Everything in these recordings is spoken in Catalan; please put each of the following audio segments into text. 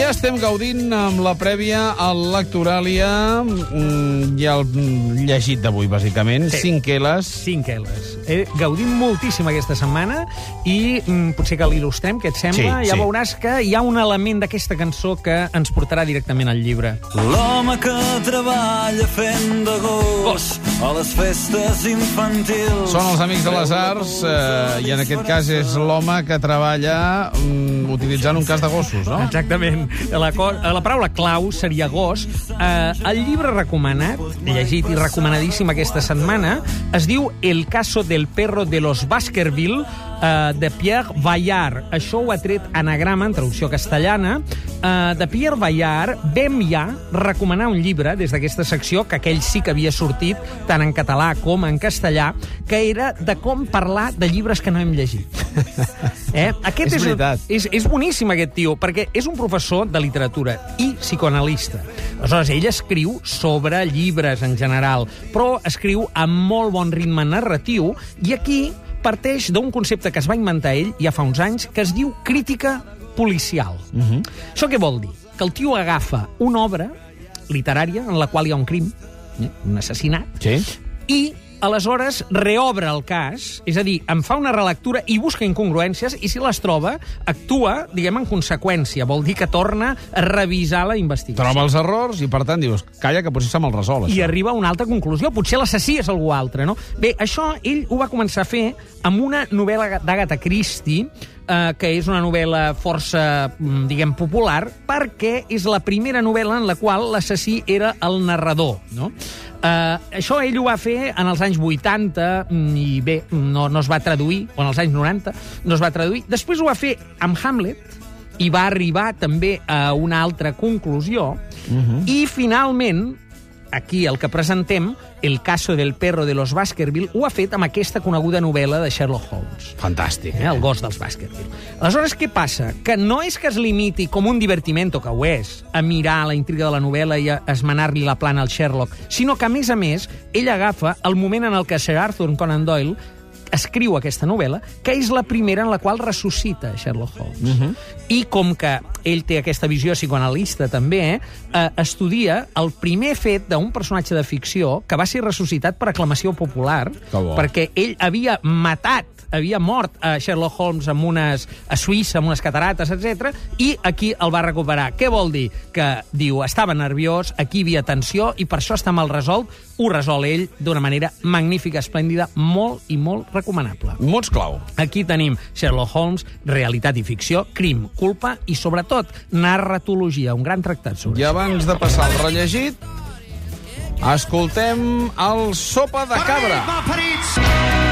Ja estem gaudint amb la prèvia a l'Actoràlia mm, i el llegit d'avui, bàsicament. Sí. Cinc Ls. 5 L's. He gaudit moltíssim aquesta setmana i mm, potser que l'il·lustrem, què et sembla? Sí, ja sí. veuràs que hi ha un element d'aquesta cançó que ens portarà directament al llibre. L'home que treballa fent de gos a les festes infantils. Són els Amics de les Arts eh, i en aquest cas és l'home que treballa mm, utilitzant un cas de gossos, no? Exactament. La, co- la paraula clau seria gos. Eh, el llibre recomanat, llegit i recomanadíssim aquesta setmana, es diu El caso del perro de los Baskerville, eh, de Pierre Bayard. Això ho ha tret anagrama, en traducció castellana. Eh, de Pierre Bayard vam ja recomanar un llibre des d'aquesta secció, que aquell sí que havia sortit tant en català com en castellà, que era de com parlar de llibres que no hem llegit. Eh? Aquest És veritat. És, és boníssim, aquest tio, perquè és un professor de literatura i psicoanalista. Aleshores, ell escriu sobre llibres en general, però escriu amb molt bon ritme narratiu, i aquí parteix d'un concepte que es va inventar ell ja fa uns anys, que es diu crítica policial. Uh -huh. Això què vol dir? Que el tio agafa una obra literària en la qual hi ha un crim, un assassinat, Sí. i aleshores reobre el cas, és a dir, en fa una relectura i busca incongruències i si les troba, actua, diguem, en conseqüència. Vol dir que torna a revisar la investigació. Troba els errors i, per tant, dius, calla, que potser se me'l resol, I això. arriba a una altra conclusió. Potser l'assassí és algú altre, no? Bé, això ell ho va començar a fer amb una novel·la d'Agatha Christie, eh, que és una novel·la força, mm, diguem, popular, perquè és la primera novel·la en la qual l'assassí era el narrador, no? Uh, això ell ho va fer en els anys 80 mm, i bé, no, no es va traduir, o en els anys 90 no es va traduir. Després ho va fer amb Hamlet, i va arribar també a una altra conclusió, i finalment, aquí el que presentem, El caso del perro de los Baskerville, ho ha fet amb aquesta coneguda novel·la de Sherlock Holmes. Fantàstic. Eh, el gos dels Baskerville. Aleshores, què passa? Que no és que es limiti com un divertimento, que ho és, a mirar la intriga de la novel·la i a esmenar-li la plana al Sherlock, sinó que, a més a més, ell agafa el moment en el que Sir Arthur Conan Doyle escriu aquesta novel·la, que és la primera en la qual ressuscita Sherlock Holmes. Uh -huh. I com que ell té aquesta visió psicoanalista també, eh, eh, estudia el primer fet d'un personatge de ficció que va ser ressuscitat per aclamació popular, perquè ell havia matat havia mort a Sherlock Holmes amb unes, a Suïssa amb unes catarates, etc. i aquí el va recuperar. Què vol dir? Que, diu, estava nerviós, aquí hi havia tensió, i per això està mal resolt. Ho resol ell d'una manera magnífica, esplèndida, molt i molt recomanable. Mots clau. Aquí tenim Sherlock Holmes, realitat i ficció, crim, culpa i, sobretot, narratologia, un gran tractat sobre I abans de passar el rellegit, escoltem el Sopa de Cabra.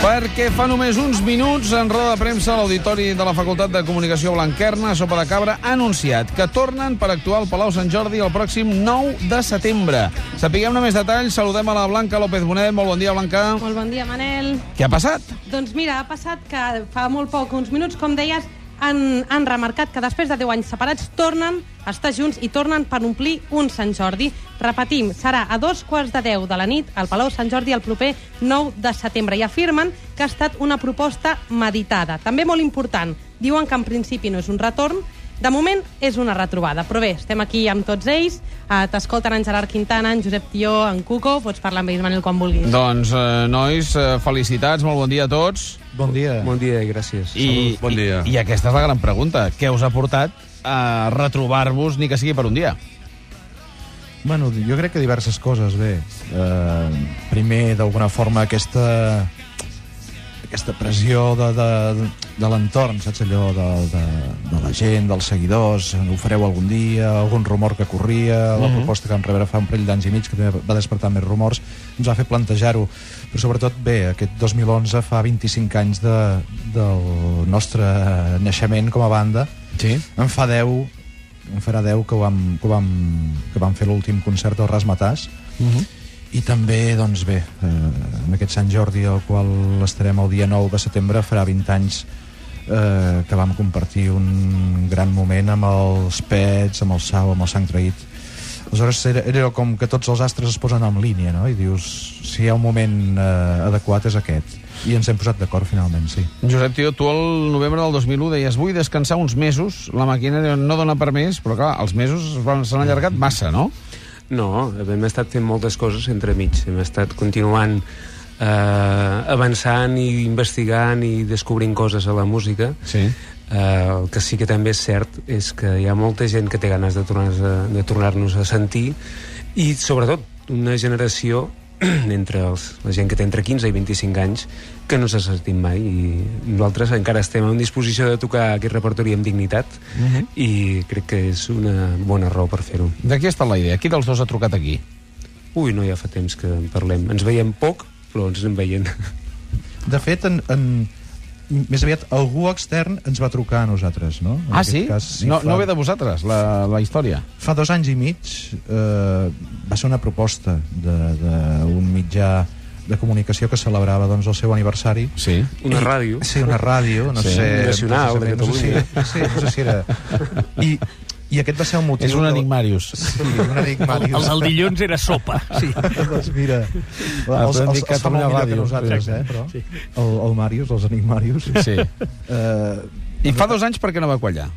Perquè fa només uns minuts, en roda de premsa, l'Auditori de la Facultat de Comunicació Blanquerna, Sopa de Cabra, ha anunciat que tornen per actuar al Palau Sant Jordi el pròxim 9 de setembre. Sapiguem-ne més detalls, saludem a la Blanca López Bonet. Molt bon dia, Blanca. Molt bon dia, Manel. Què ha passat? Doncs mira, ha passat que fa molt poc, uns minuts, com deies, han, han remarcat que després de 10 anys separats tornen a estar junts i tornen per omplir un Sant Jordi. Repetim, serà a dos quarts de 10 de la nit al Palau Sant Jordi el proper 9 de setembre i afirmen que ha estat una proposta meditada. També molt important, diuen que en principi no és un retorn, de moment és una retrobada, però bé, estem aquí amb tots ells, eh, t'escolten en Gerard Quintana, en Josep Tió, en Cuco, pots parlar amb ells, Manel, quan vulguis. Doncs, eh, nois, eh, felicitats, molt bon dia a tots. Bon dia. Bon dia i gràcies. I, bon dia. I, I aquesta és la gran pregunta. Què us ha portat a retrobar-vos, ni que sigui per un dia? Bueno, jo crec que diverses coses, bé. Eh, primer, d'alguna forma, aquesta aquesta pressió de, de, de l'entorn, saps allò de, de, de la gent, dels seguidors, ho fareu algun dia, algun rumor que corria, la proposta que vam rebre fa un parell d'anys i mig, que també va despertar més rumors, ens va fer plantejar-ho. Però sobretot, bé, aquest 2011 fa 25 anys de, del nostre naixement com a banda, Sí. em fa 10 em farà 10 que, ho vam, que, ho vam, que vam fer l'últim concert al Rasmatàs Uh -huh. I també, doncs bé, eh, en aquest Sant Jordi al qual estarem el dia 9 de setembre farà 20 anys eh, que vam compartir un gran moment amb els Pets, amb el Sau, amb el Sang Traït Aleshores era, era com que tots els astres es posen en línia, no? I dius, si hi ha un moment eh, adequat és aquest. I ens hem posat d'acord finalment, sí. Josep, tio, tu el novembre del 2001 deies vull descansar uns mesos, la màquina no dona per més, però clar, els mesos s'han allargat massa, no? No, hem estat fent moltes coses entremig. Hem estat continuant eh, avançant i investigant i descobrint coses a la música. Sí. Eh, el que sí que també és cert és que hi ha molta gent que té ganes de tornar-nos a, de tornar-nos a sentir i sobretot una generació entre els, la gent que té entre 15 i 25 anys que no s'ha sentit mai i nosaltres encara estem en disposició de tocar aquest repertori amb dignitat i crec que és una bona raó per fer-ho. De qui està la idea? Qui dels dos ha trucat aquí? Ui, no ja fa temps que en parlem. Ens veiem poc, però ens anem veient. De fet, en, en, més aviat algú extern ens va trucar a nosaltres, no? En Ah, aquest sí? Cas, no, fa, no ve de vosaltres, la, la història. Fa dos anys i mig eh, va ser una proposta d'un mitjà de comunicació que celebrava doncs, el seu aniversari. Sí. Una ràdio. Sí, una ràdio, no Sí. sé... Nacional, de precisament, No sé, si, sí, no sé si era... I, I aquest va ser el motiu... És un enigmarius. Sí, un enigmarius. El del dilluns era sopa. Sí. doncs mira, els, els, dit els fa molt millor Ràdio. que nosaltres, eh, però el, el Màrius, els enigmarius... Sí. Eh, I fa dos anys per què no va quallar?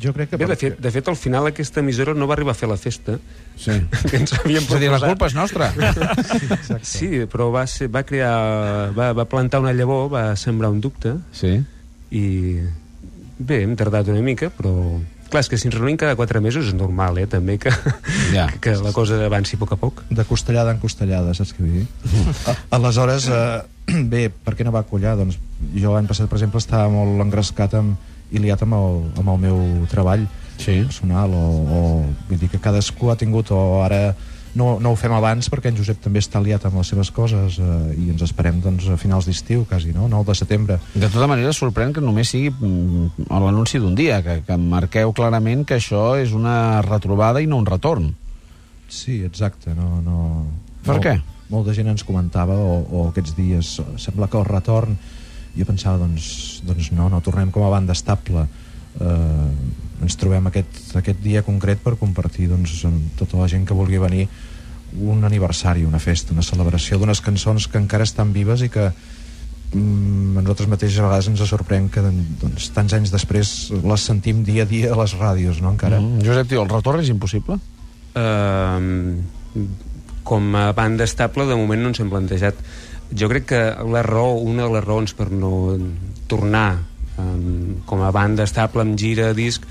jo crec que... Bé, de fet, de fet, al final aquesta emissora no va arribar a fer la festa Sí. que ens havíem És a dir, la proposat. culpa és nostra. Exacte. Sí, però va, ser, va crear... Va, va plantar una llavor, va sembrar un dubte Sí. i... Bé, hem tardat una mica, però... Clar, és que si ens reunim cada quatre mesos és normal, eh, també, que, Ja. que la cosa avanci a poc a poc. de costellada en costellada, saps què vull dir? A, aleshores, eh, bé, per què no va collar? Doncs jo l'any passat, per exemple, estava molt engrescat amb, i liat amb el, amb el meu treball Sí. personal, o, o vull dir que cadascú ha tingut, o ara no, no ho fem abans perquè en Josep també està liat amb les seves coses eh, i ens esperem doncs, a finals d'estiu, quasi, no? 9 de setembre. De tota manera, sorprèn que només sigui mm, l'anunci d'un dia, que, que marqueu clarament que això és una retrobada i no un retorn. Sí, exacte. No, no... Per Molt- què? Molta gent ens comentava, o, o aquests dies, sembla que el retorn... Jo pensava, doncs, doncs no, no tornem com a banda estable. Eh, ens trobem aquest, aquest dia concret per compartir doncs, amb tota la gent que vulgui venir un aniversari, una festa, una celebració d'unes cançons que encara estan vives i que mm, a nosaltres mateixos a vegades ens sorprèn que doncs, tants anys després les sentim dia a dia a les ràdios, no? encara. Mm. Josep, tio, el retorn és impossible? Uh, com a banda estable, de moment no ens hem plantejat. Jo crec que la raó, una de les raons per no tornar um, com a banda estable amb gira, disc,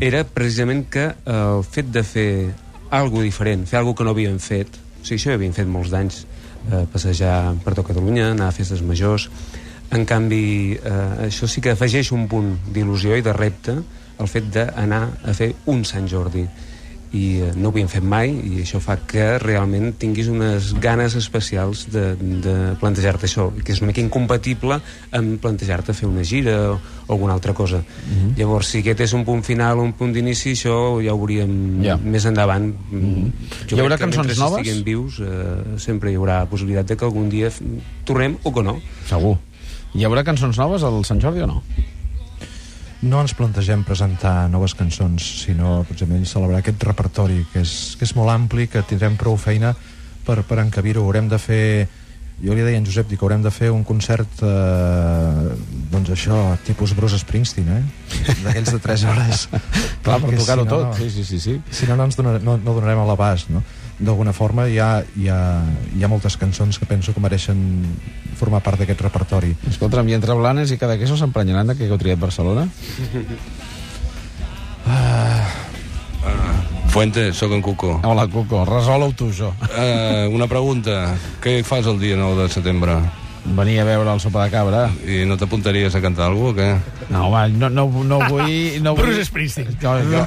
era precisament que el fet de fer algo diferent, fer algo que no havíem fet, o sigui, això ho havíem fet molts d'anys, eh, passejar per tot Catalunya, anar a festes majors, en canvi, eh, això sí que afegeix un punt d'il·lusió i de repte el fet d'anar a fer un Sant Jordi i no ho havíem fet mai i això fa que realment tinguis unes ganes especials de, de plantejar-te això, que és una mica incompatible amb plantejar-te fer una gira o, o alguna altra cosa. Llavors, si aquest és un punt final, un punt d'inici, això ja ho veuríem Ja. més endavant. Jo Hi haurà que cançons mentre noves? estiguem vius, eh, sempre hi haurà possibilitat de que algun dia tornem o que no. Segur. Hi haurà cançons noves al Sant Jordi o no? No ens plantegem presentar noves cançons, sinó precisament celebrar aquest repertori, que és, que és molt ampli, que tindrem prou feina per, per encabir-ho. Haurem de fer... Jo li deia a en Josep dic, que haurem de fer un concert eh, doncs això, tipus Bruce Springsteen, eh? D'aquells de 3 hores. Clar, per tocar-ho si no, tot. no. Sí, sí, sí, sí. Si no, no ens donar, no, no donarem a l'abast, no? D'alguna forma hi ha, hi, ha, hi ha moltes cançons que penso que mereixen formar part d'aquest repertori. Escolta'm, i entre Blanes i Cadaqueso s'emprenyaran de que heu triat Barcelona? Fuente, sóc en Cuco. Hola, Cuco, resol-ho tu, això. Uh, una pregunta. Què fas el dia 9 de setembre? Venir a veure el sopa de cabra. I no t'apuntaries a cantar alguna cosa o què? No, home, no, no, no vull... No vull... Bruce Springsteen. Jo, jo,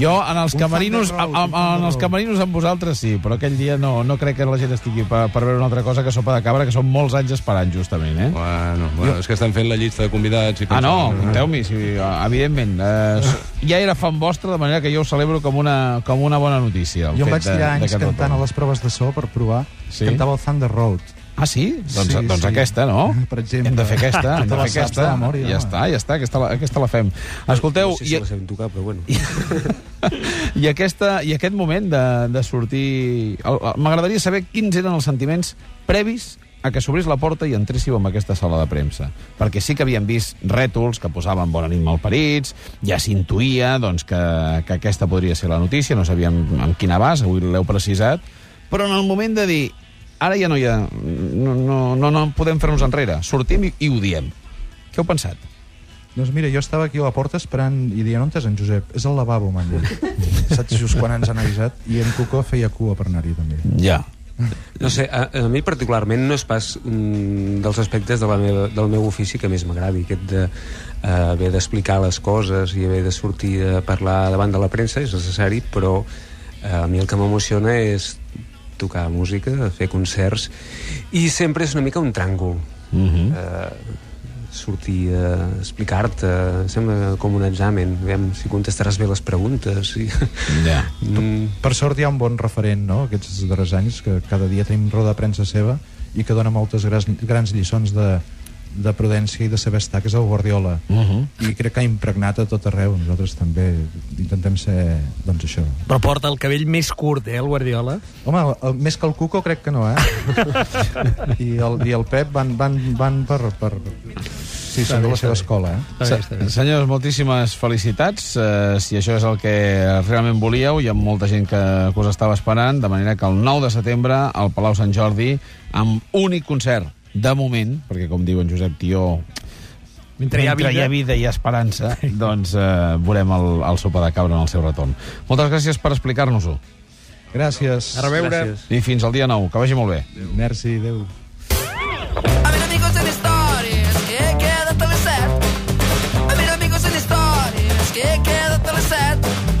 jo en els camerinos en, en, en els camerinos amb vosaltres sí, però aquell dia no, no crec que la gent estigui per, per veure una altra cosa que sopa de cabra, que són molts anys esperant, justament, eh? Bueno, bueno, és que estan fent la llista de convidats i Ah, no, pensant- compteu-m'hi, sí, evidentment. Eh, ja era fan vostre, de manera que jo ho celebro com una, com una bona notícia. el Jo em fet vaig de- tirar anys que no cantant a les proves de so per provar. Sí? Cantava el Thunder Road. Ah, sí? Doncs, Sí, doncs sí. aquesta, no? Per exemple. Hem de fer aquesta, hem de Te la fer aquesta. de memòria, ja està, ja està, aquesta la, aquesta la fem. Escolteu, No sé si la sabem tocar, però bueno. I, aquesta, I aquest moment de, de sortir... M'agradaria saber quins eren els sentiments previs a que s'obrís la porta i entréssiu en aquesta sala de premsa. Perquè sí que havíem vist rètols que posaven bona nit malparits, ja s'intuïa doncs, que, que aquesta podria ser la notícia, no sabíem amb quina base, avui l'heu precisat, però en el moment de dir ara ja no hi ha... no, no, no, no podem fer-nos enrere, sortim i, i ho diem. Què heu pensat? Doncs mira, jo estava aquí a la porta esperant i dient, on és en Josep? És al lavabo, m'han dit. Saps just quan ens han avisat? I en Cuco feia cua per anar-hi, també. Ja. No sé, a, a mi particularment no és pas un dels aspectes de la meva, del meu ofici que més m'agradi, aquest de eh, haver d'explicar les coses i haver de sortir a parlar davant de la premsa és necessari, però eh, a mi el que m'emociona és tocar música, fer concerts i sempre és una mica un tràngol Mm -hmm. eh, sortir a explicar-te sembla com un examen aviam si contestaràs bé les preguntes i... ja. mm, Per sort hi ha un bon referent, no?, aquests darrers anys, que cada dia tenim roda de premsa seva i que dona moltes grans, grans lliçons de, de prudència i de saber estar, que és el Guardiola. Uh -huh. I crec que ha impregnat a tot arreu. Nosaltres també intentem ser, doncs, això. Però porta el cabell més curt, eh, el Guardiola? Home, el, el, més que el Cuco crec que no, eh? I el, I el Pep van, van, van per... per... Sí, són de la seva escola, eh? Està bé, està bé. Senyors, moltíssimes felicitats. Uh, si això és el que realment volíeu, hi ha molta gent que, que us estava esperant, de manera que el 9 de setembre al Palau Sant Jordi, amb únic concert, de moment, perquè com diu en Josep Tió, Mentre hi ha vida... hi ha vida i esperança, doncs uh, veurem el, el sopa de cabra en el seu retorn. Moltes gràcies per explicar-nos-ho. Gràcies. A reveure. gràcies. I fins al dia 9. Que vagi molt bé. Merci, adeu. A ver amigos en historias que queda hasta las set. A ver amigos en historias que queda hasta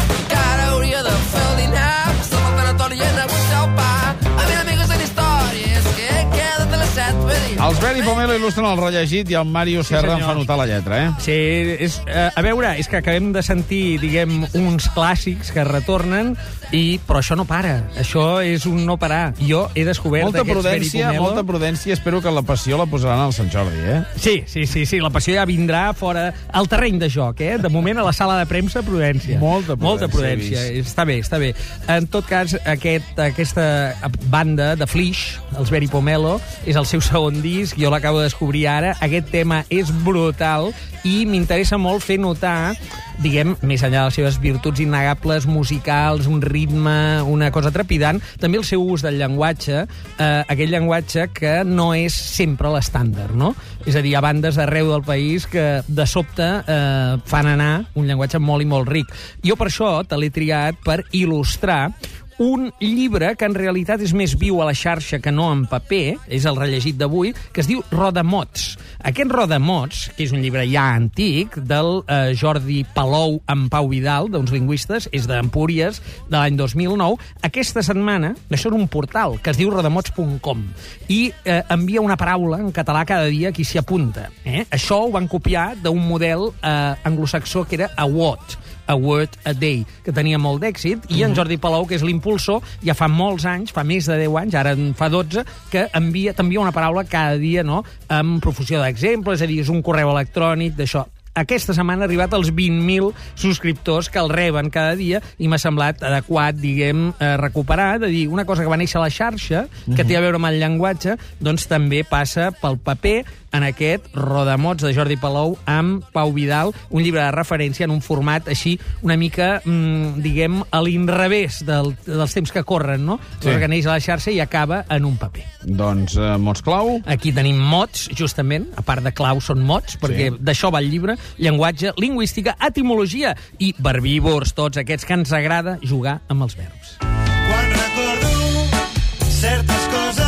Els Beri Pomelo il·lustren el rellegit i el Mario Serra en senyor. fa notar la lletra, eh? Sí, és, eh, a veure, és que acabem de sentir, diguem, uns clàssics que retornen, i, però això no para. Això és un no parar. Jo he descobert Molta prudència, Pomelo. molta prudència. Espero que la passió la posaran al Sant Jordi, eh? Sí, sí, sí, sí, la passió ja vindrà fora al terreny de joc, eh? De moment a la sala de premsa, prudència. Molta prudència, Molta prudència. Està bé, està bé. En tot cas, aquest, aquesta banda de Flix, els Beri Pomelo, és el seu segon disc, jo l'acabo de descobrir ara. Aquest tema és brutal i m'interessa molt fer notar diguem, més enllà de les seves virtuts innegables musicals, un ritme, una cosa trepidant, també el seu ús del llenguatge, eh, aquell llenguatge que no és sempre l'estàndard, no? És a dir, hi ha bandes d'arreu del país que de sobte eh, fan anar un llenguatge molt i molt ric. Jo per això te l'he triat per il·lustrar un llibre que en realitat és més viu a la xarxa que no en paper, és el rellegit d'avui, que es diu Rodamots. Aquest Rodamots, que és un llibre ja antic, del eh, Jordi Palou amb Pau Vidal, d'uns lingüistes, és d'Empúries, de l'any 2009, aquesta setmana, això és un portal que es diu rodamots.com i eh, envia una paraula en català cada dia a qui s'hi apunta. Eh? Això ho van copiar d'un model eh, anglosaxó que era a What, a Word a Day, que tenia molt d'èxit, i en Jordi Palau, que és l'impulsor, ja fa molts anys, fa més de 10 anys, ara en fa 12, que envia t'envia una paraula cada dia, no?, amb profusió d'exemples, és a dir, és un correu electrònic d'això aquesta setmana ha arribat als 20.000 subscriptors que el reben cada dia i m'ha semblat adequat, diguem, eh, recuperar, de dir, una cosa que va néixer a la xarxa, que té a veure amb el llenguatge, doncs també passa pel paper en aquest Rodamots de Jordi Palou amb Pau Vidal, un llibre de referència en un format així una mica, mm, diguem, a l'inrevés del, dels temps que corren, no? Sí. Sí. que neix a la xarxa i acaba en un paper. Doncs eh, mots clau. Aquí tenim mots, justament, a part de clau són mots, perquè sí. d'això va el llibre, llenguatge, lingüística, etimologia i verbívors, tots aquests que ens agrada jugar amb els verbs. Quan recordo certes coses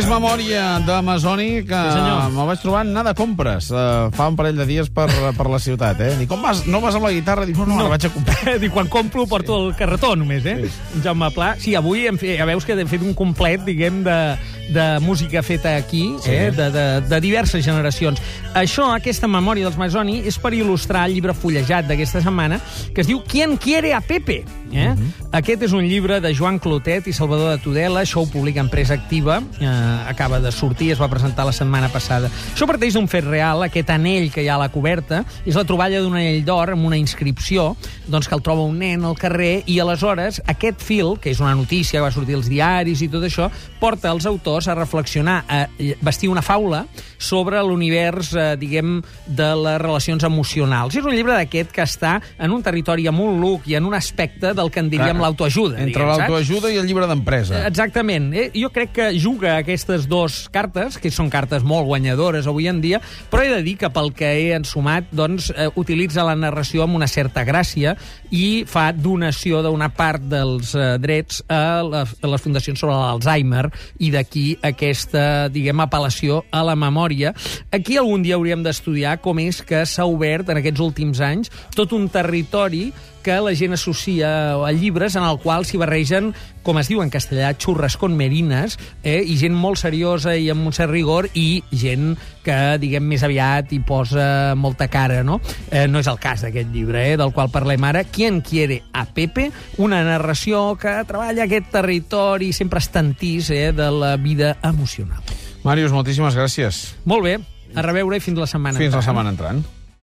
És memòria d'Amazoni que Sí, me'l vaig trobar anar de compres uh, fa un parell de dies per, per la ciutat, eh? Dic, com vas? No vas amb la guitarra? Dic, no, no, no. la vaig a comprar. Dic, quan compro porto el carretó només, eh? Sí. Jaume Pla. Sí, avui hem fet, ja veus que hem fet un complet, diguem, de, de música feta aquí, sí. eh? de, de, de diverses generacions. Això, aquesta memòria dels Masoni, és per il·lustrar el llibre fullejat d'aquesta setmana, que es diu Quien quiere a Pepe? Eh? Uh -huh. Aquest és un llibre de Joan Clotet i Salvador de Tudela, això ho publica Empresa Activa, eh, acaba de sortir, es va presentar la setmana passada. Això parteix d'un fet real, aquest anell que hi ha a la coberta, és la troballa d'un anell d'or amb una inscripció, doncs que el troba un nen al carrer, i aleshores aquest fil, que és una notícia que va sortir als diaris i tot això, porta els autors a reflexionar, a vestir una faula sobre l'univers, eh, diguem, de les relacions emocionals. És un llibre d'aquest que està en un territori amb un look i en un aspecte del que en diríem l'autoajuda. Entre l'autoajuda i el llibre d'empresa. Exactament. Eh? Jo crec que juga aquestes dues cartes, que són cartes molt guanyadores avui en dia, però he de dir que pel que he ensumat, doncs, eh, utilitza la narració amb una certa gràcia i fa donació d'una part dels eh, drets a les, a les fundacions sobre l'Alzheimer i d'aquí aquesta, diguem, apel·lació a la memòria. Aquí algun dia hauríem d'estudiar com és que s'ha obert en aquests últims anys tot un territori que la gent associa a llibres en el qual s'hi barregen, com es diu en castellà, xurres con merines, eh? i gent molt seriosa i amb un cert rigor, i gent que, diguem, més aviat hi posa molta cara, no? Eh, no és el cas d'aquest llibre, eh? del qual parlem ara. Quien quiere a Pepe? Una narració que treballa aquest territori sempre estantís eh? de la vida emocional. Màrius, moltíssimes gràcies. Molt bé, a reveure i fins la setmana. Fins la entrant. setmana entrant.